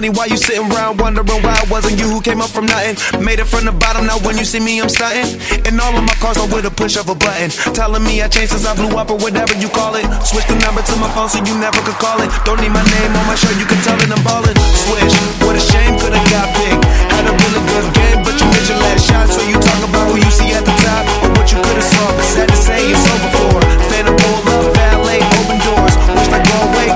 money while you sitting around wondering why it wasn't you who came up from nothing. Made it from the bottom, now when you see me, I'm stunting. And all of my cars are with a push of a button. Telling me I changed since I blew up or whatever you call it. Switch the number to my phone so you never could call it. Don't need my name on my shirt, you can tell it I'm ballin'. Switch, what a shame, could've got big. Had a really good game, but you missed your last shot. So you talk about who you see at the top or what you could've saw. But sad to say it's over for. Phantom pull up, valet, open doors. Wish I go away,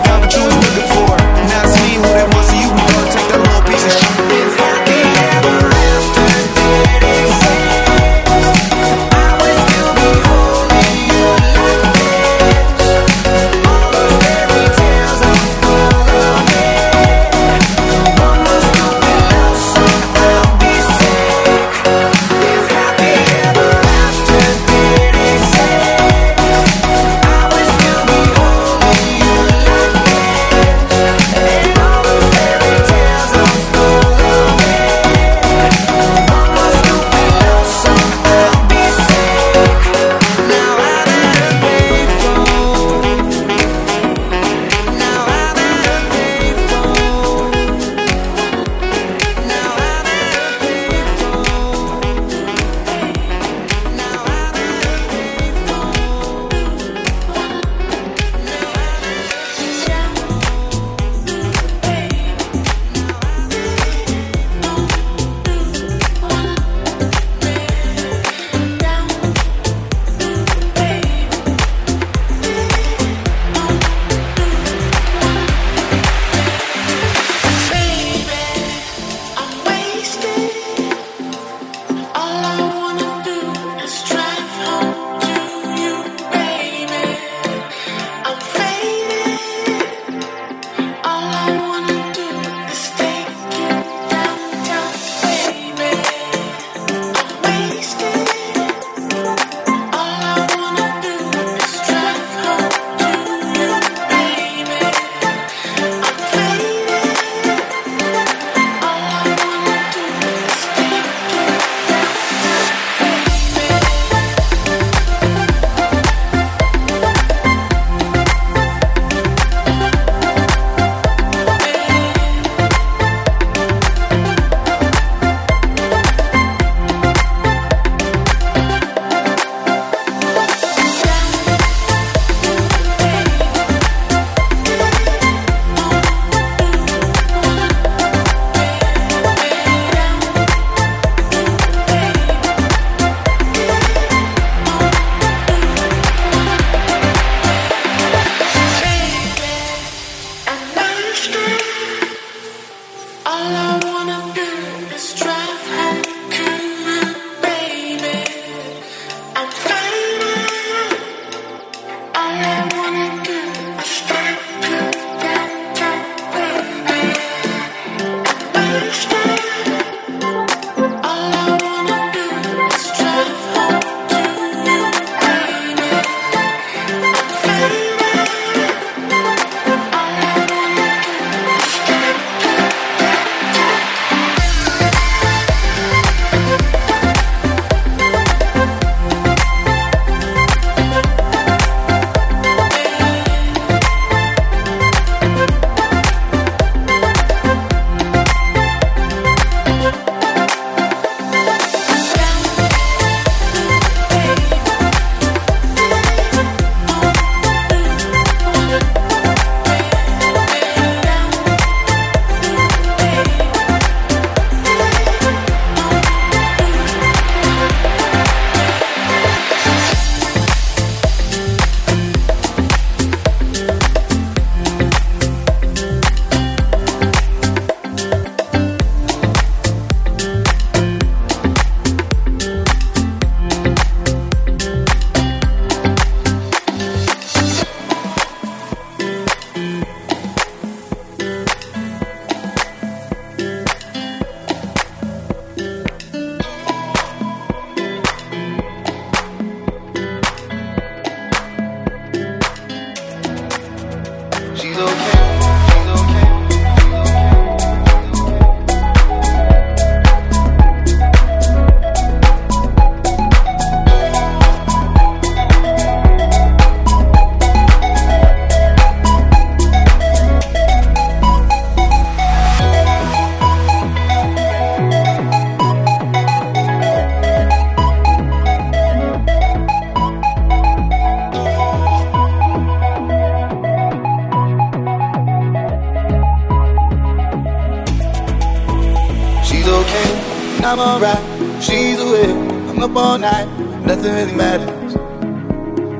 up all night, nothing really matters.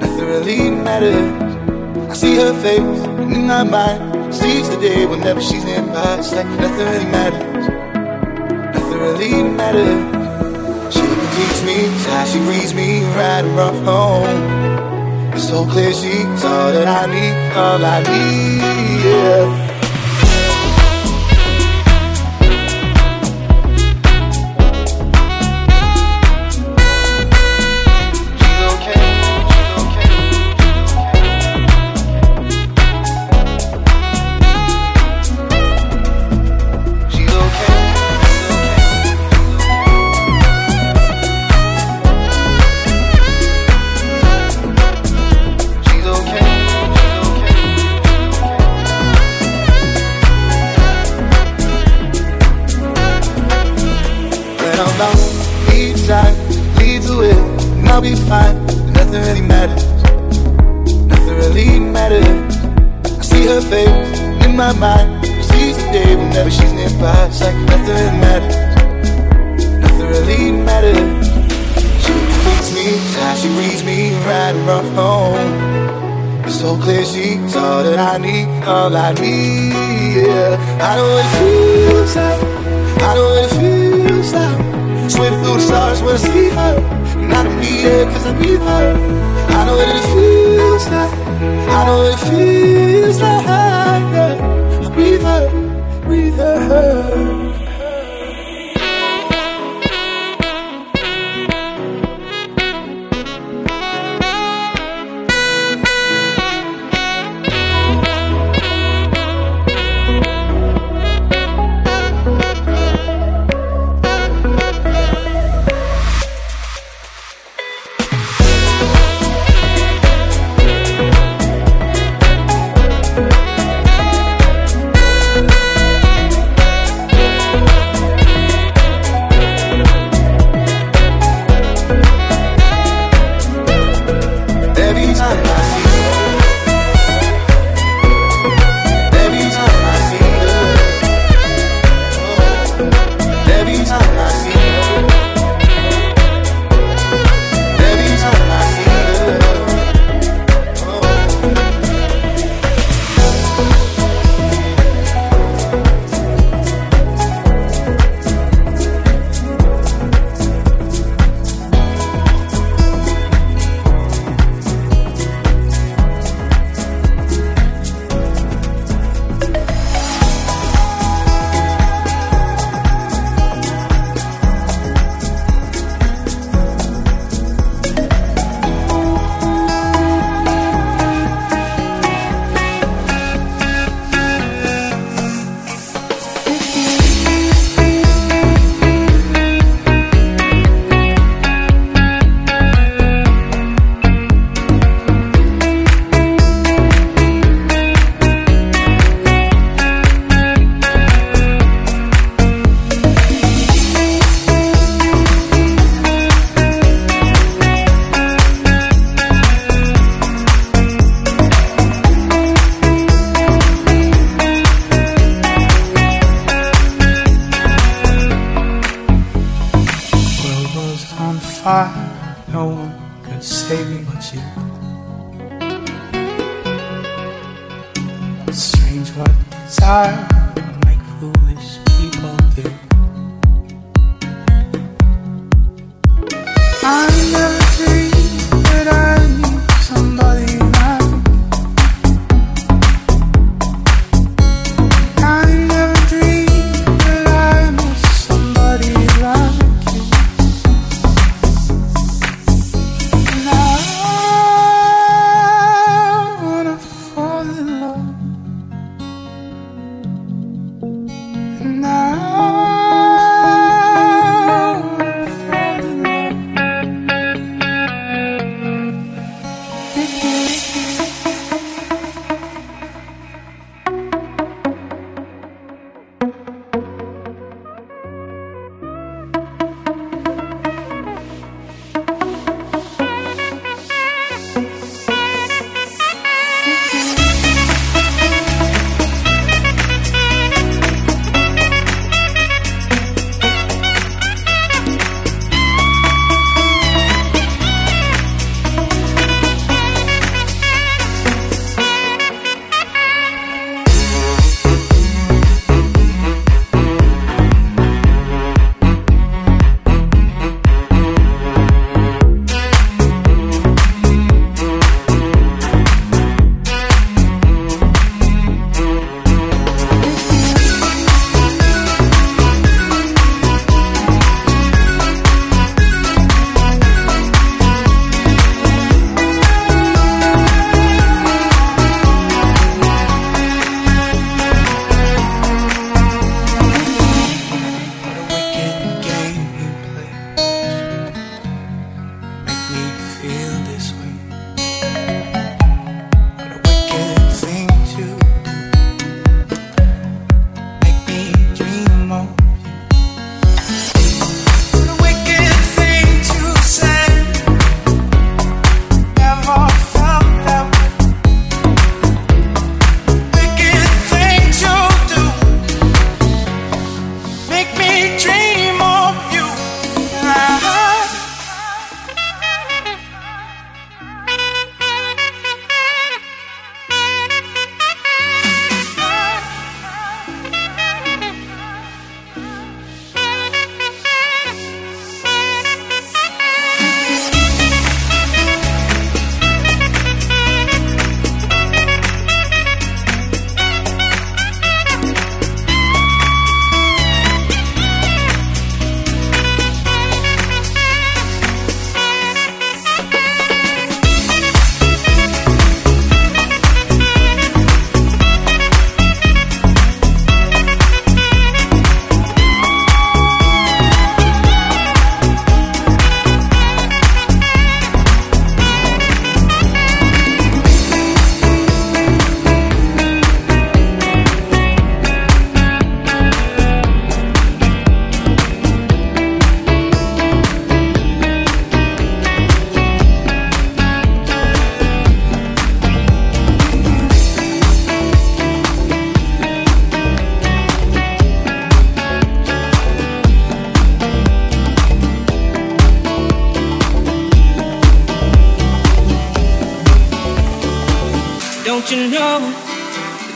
Nothing really matters. I see her face, and in my mind, sees the day whenever she's nearby. It's like nothing really matters. Nothing really matters. She can teach me how she reads me right rough home. It's so clear she's all that I need, all I need. Yeah. Feels. Yeah. Breathe her, breathe her.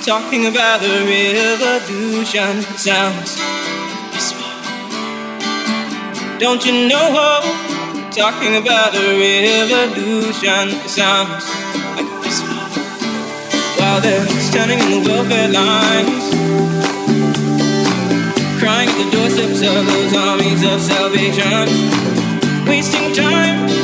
talking about the revolution sounds. Don't you know? Talking about the revolution sounds like this. While they're standing in the welfare lines, crying at the doorsteps of those armies of salvation, wasting time.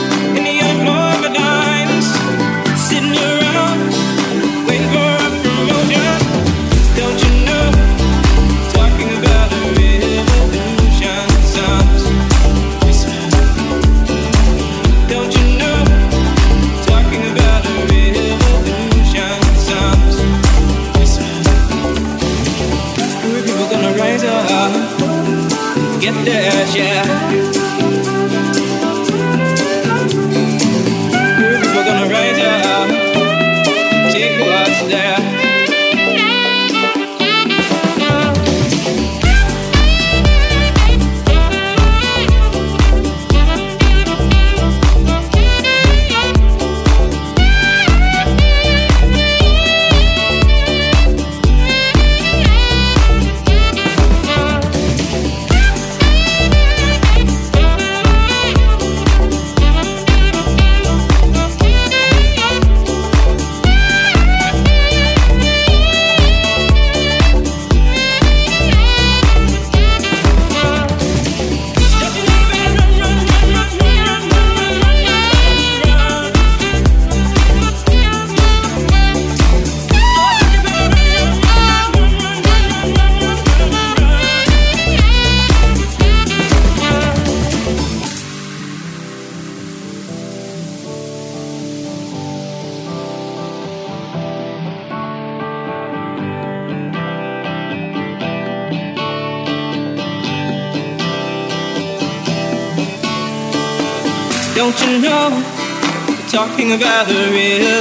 sing about the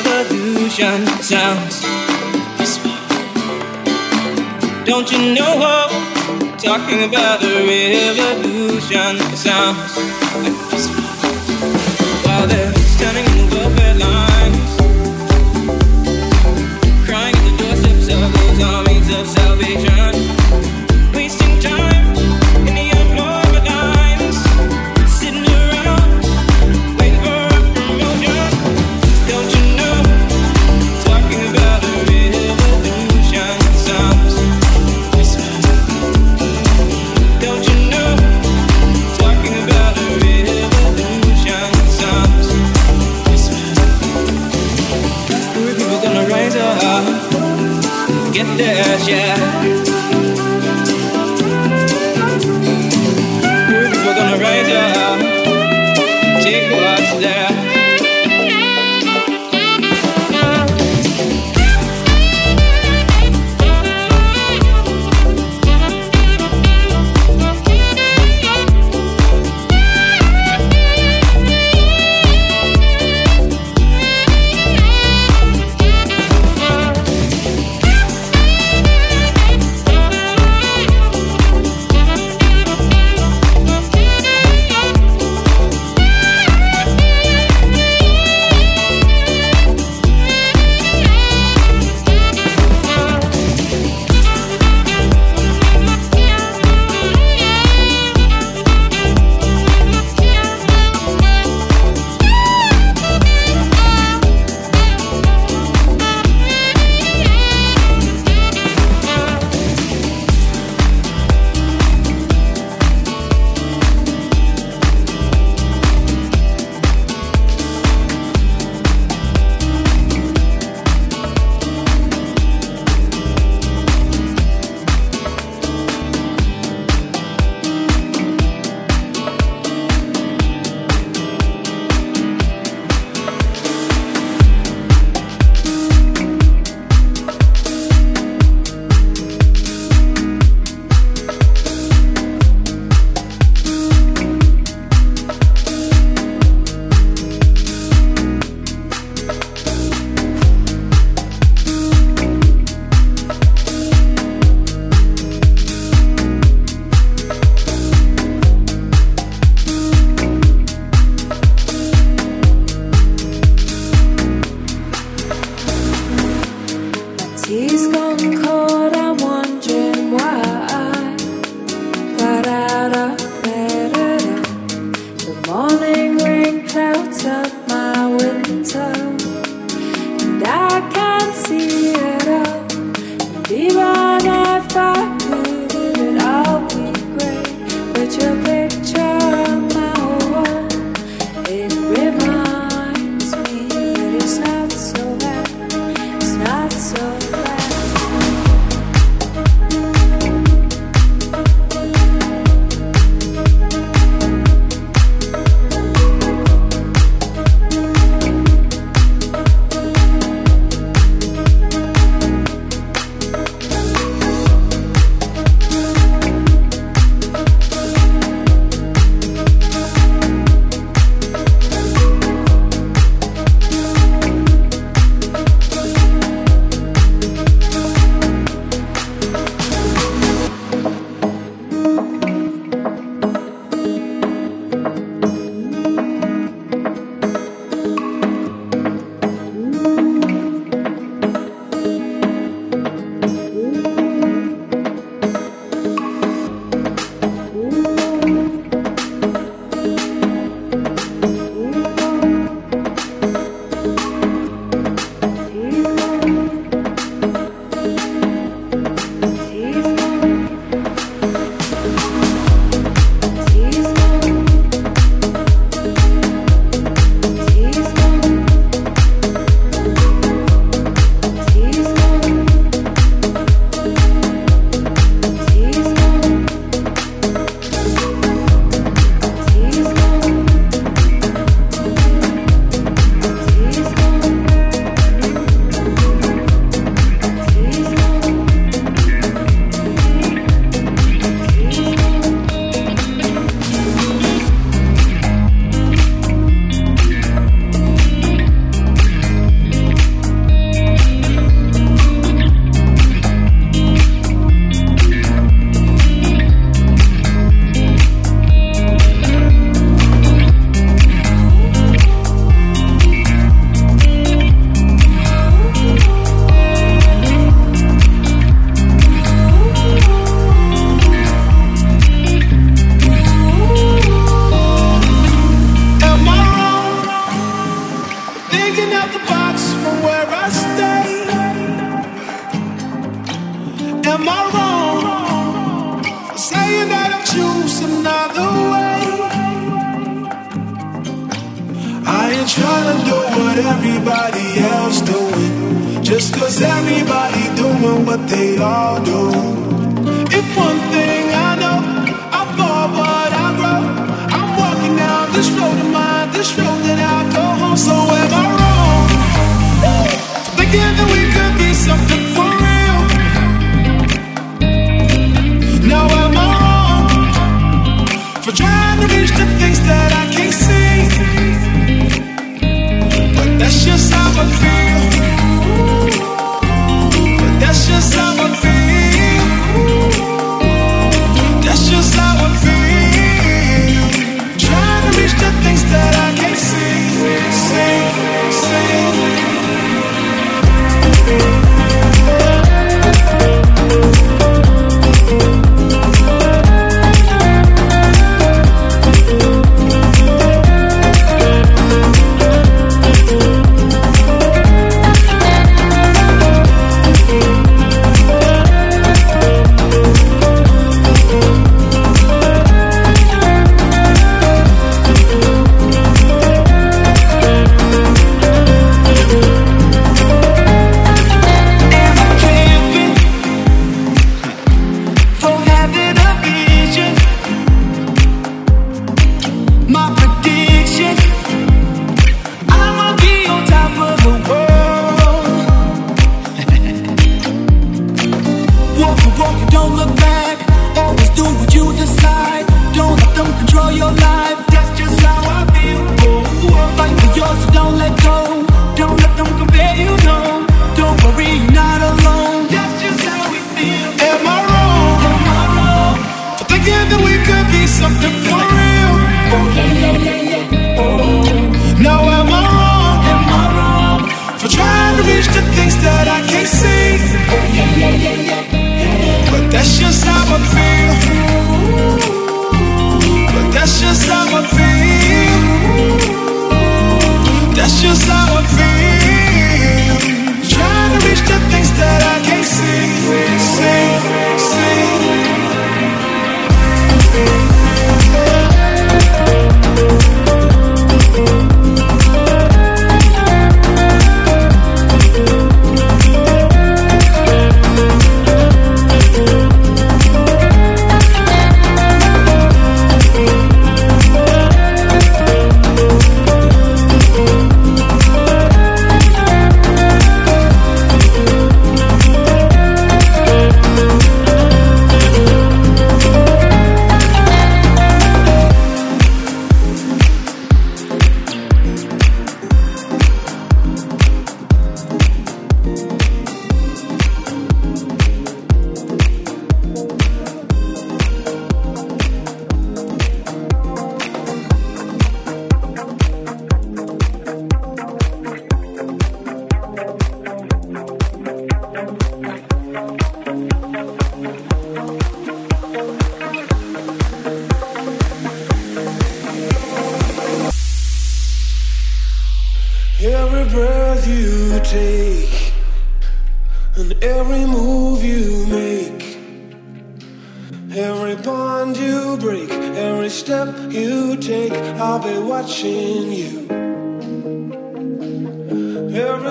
revolution sounds. Don't you know? Talking about the revolution sounds. go to my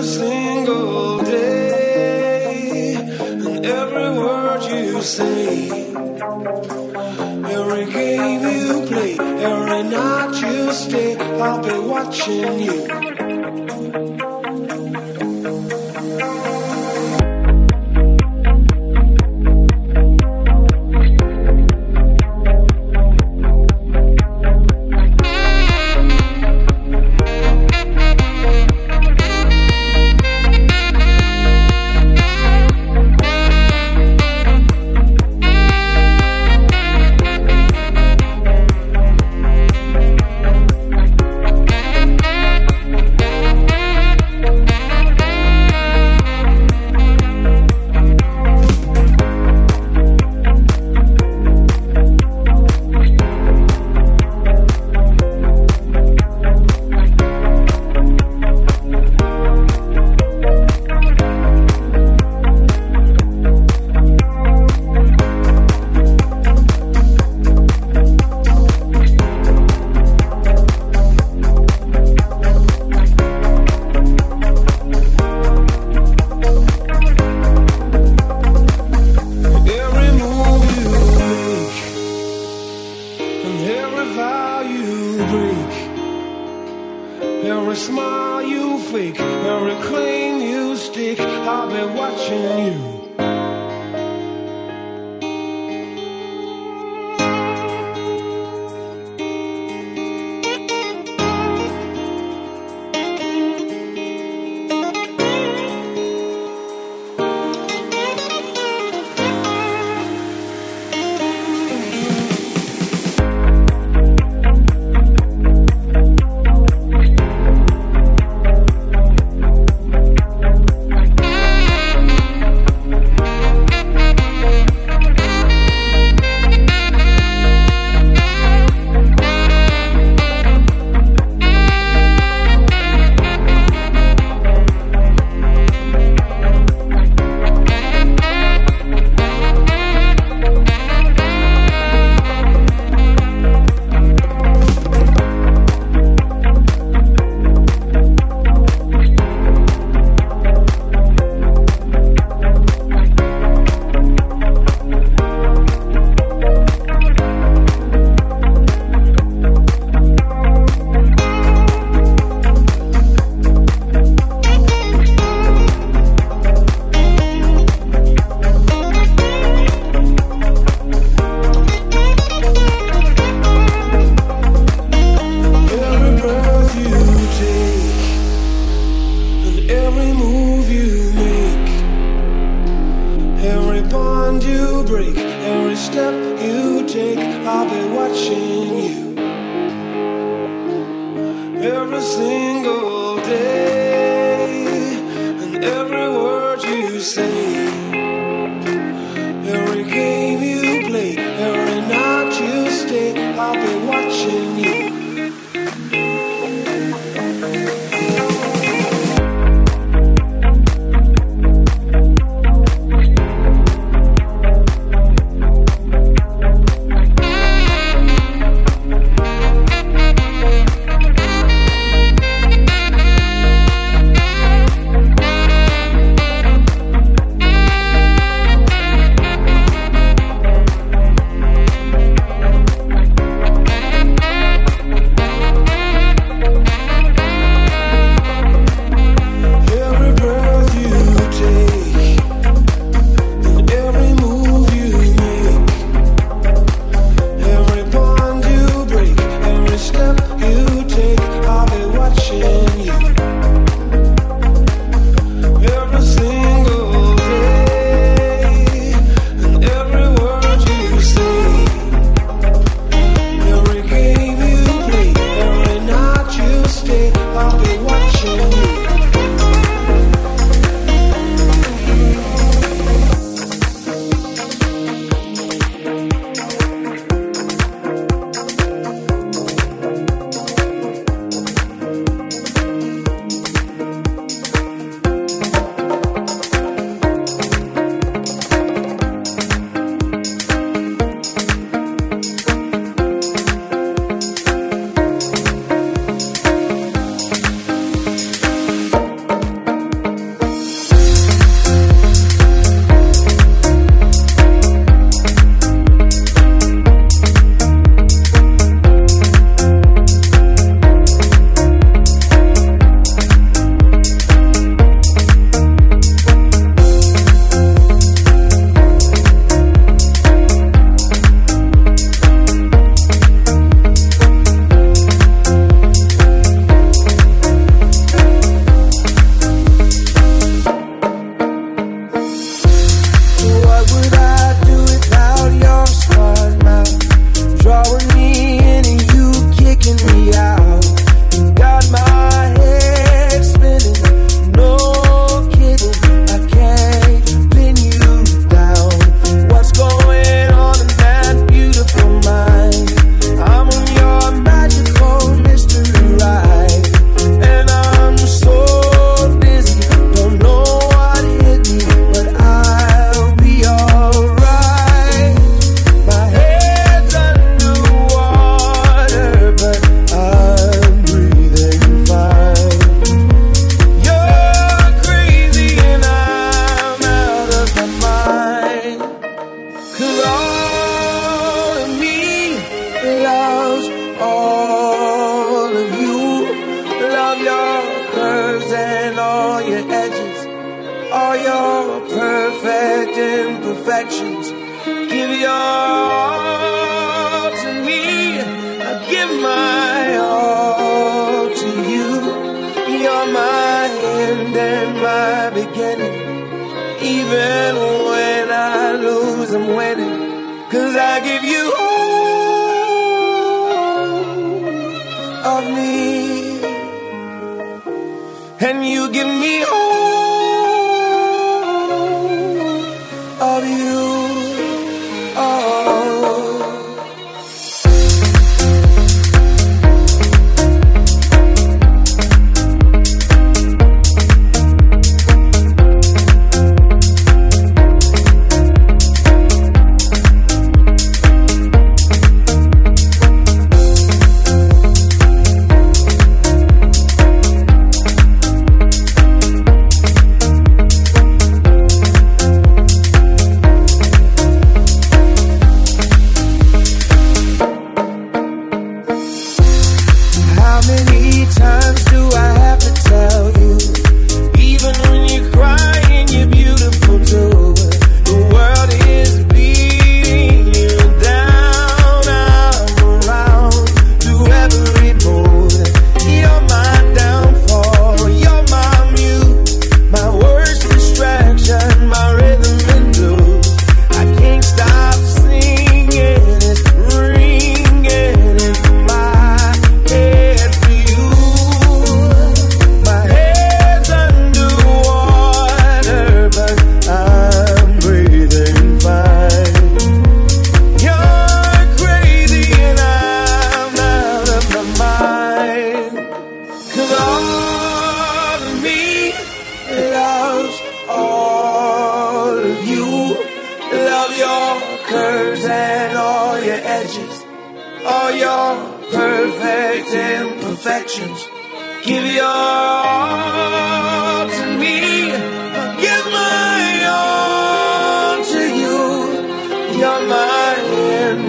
single day, and every word you say, every game you play, every night you stay, I'll be watching you.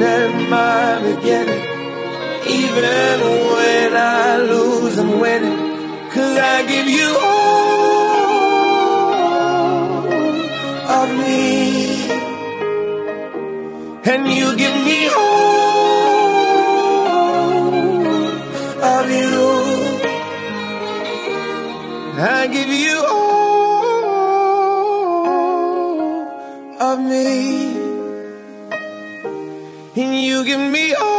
and my beginning. Even when I lose, I'm winning. Cause I give you all of me. And you give me you give me all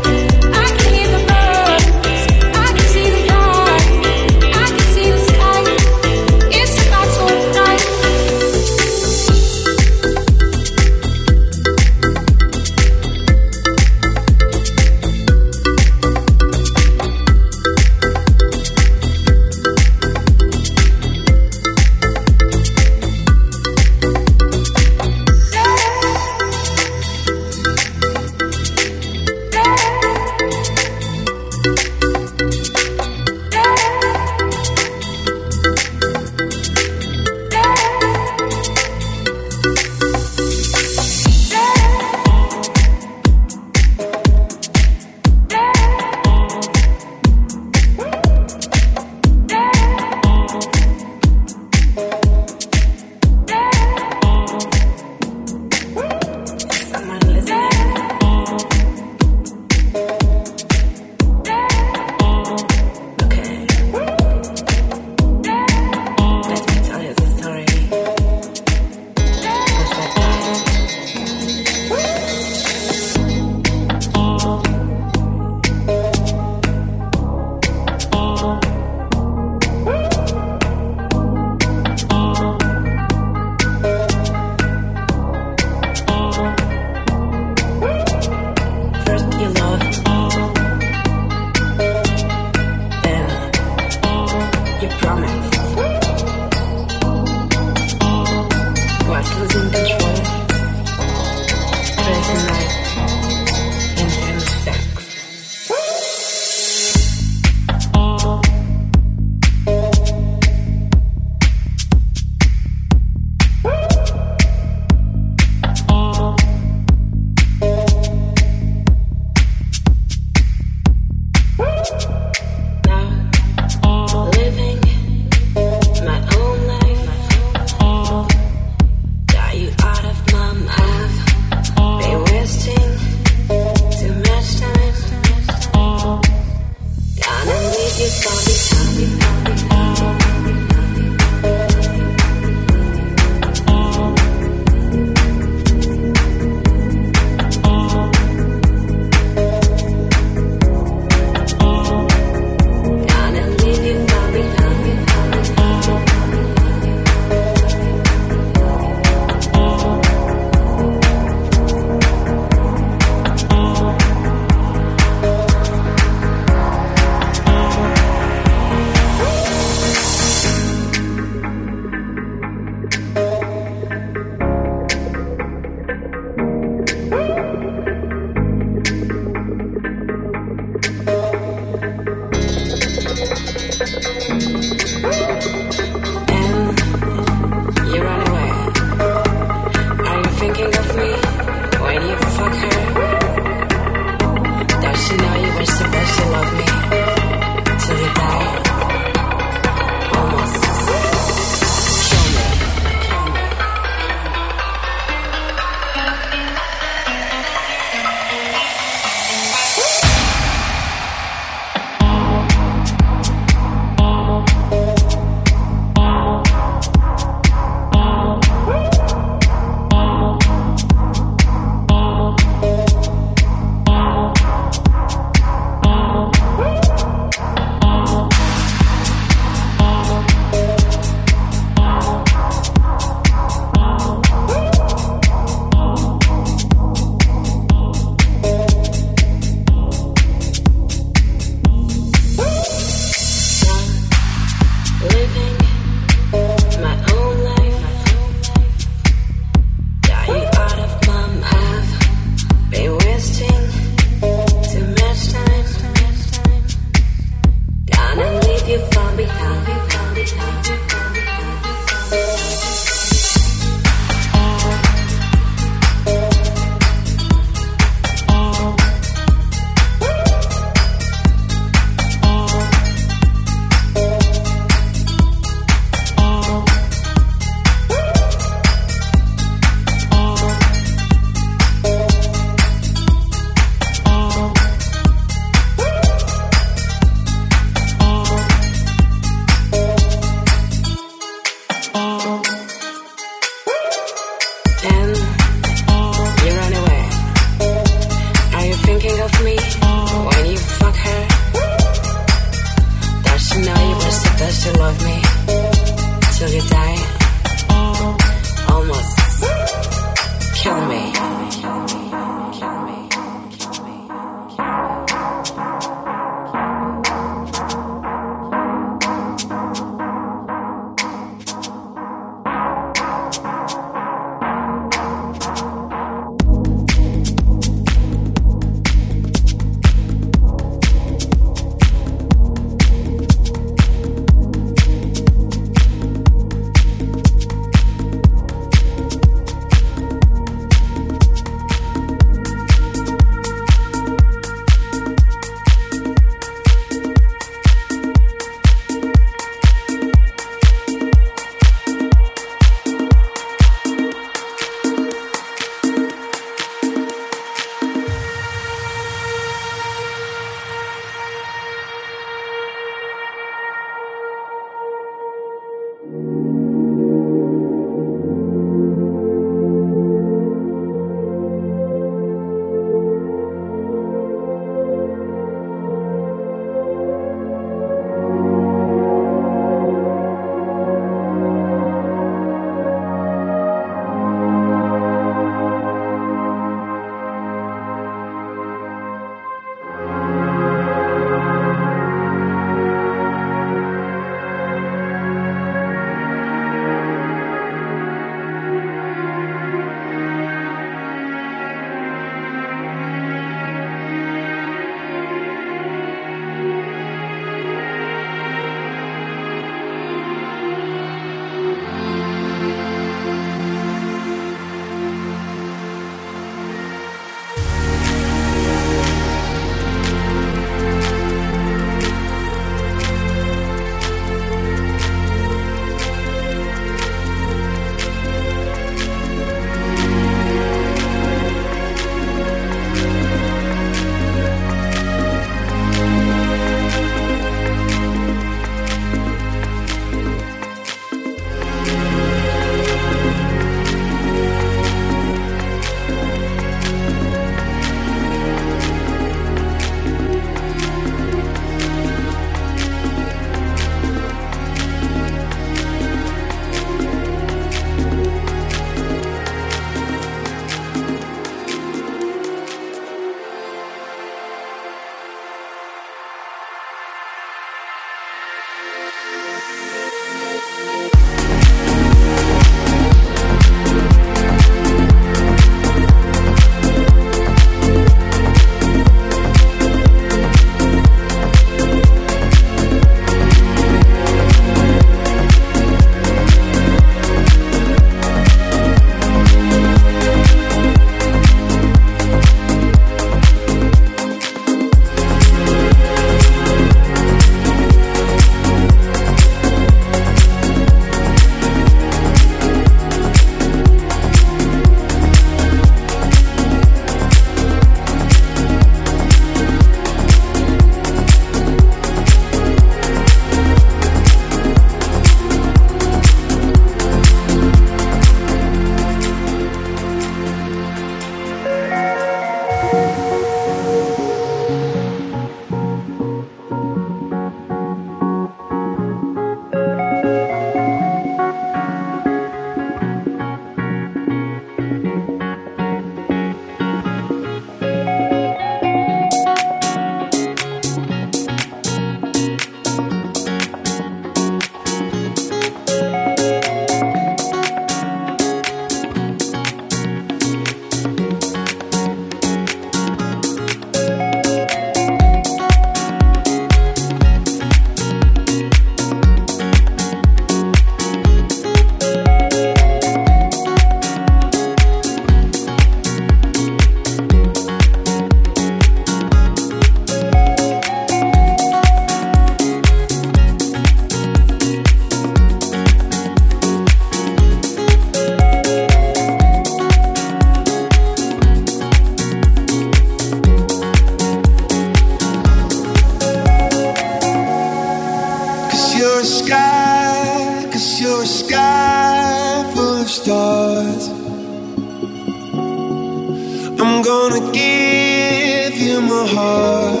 I'm gonna give you my heart.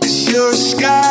Cause you're a sky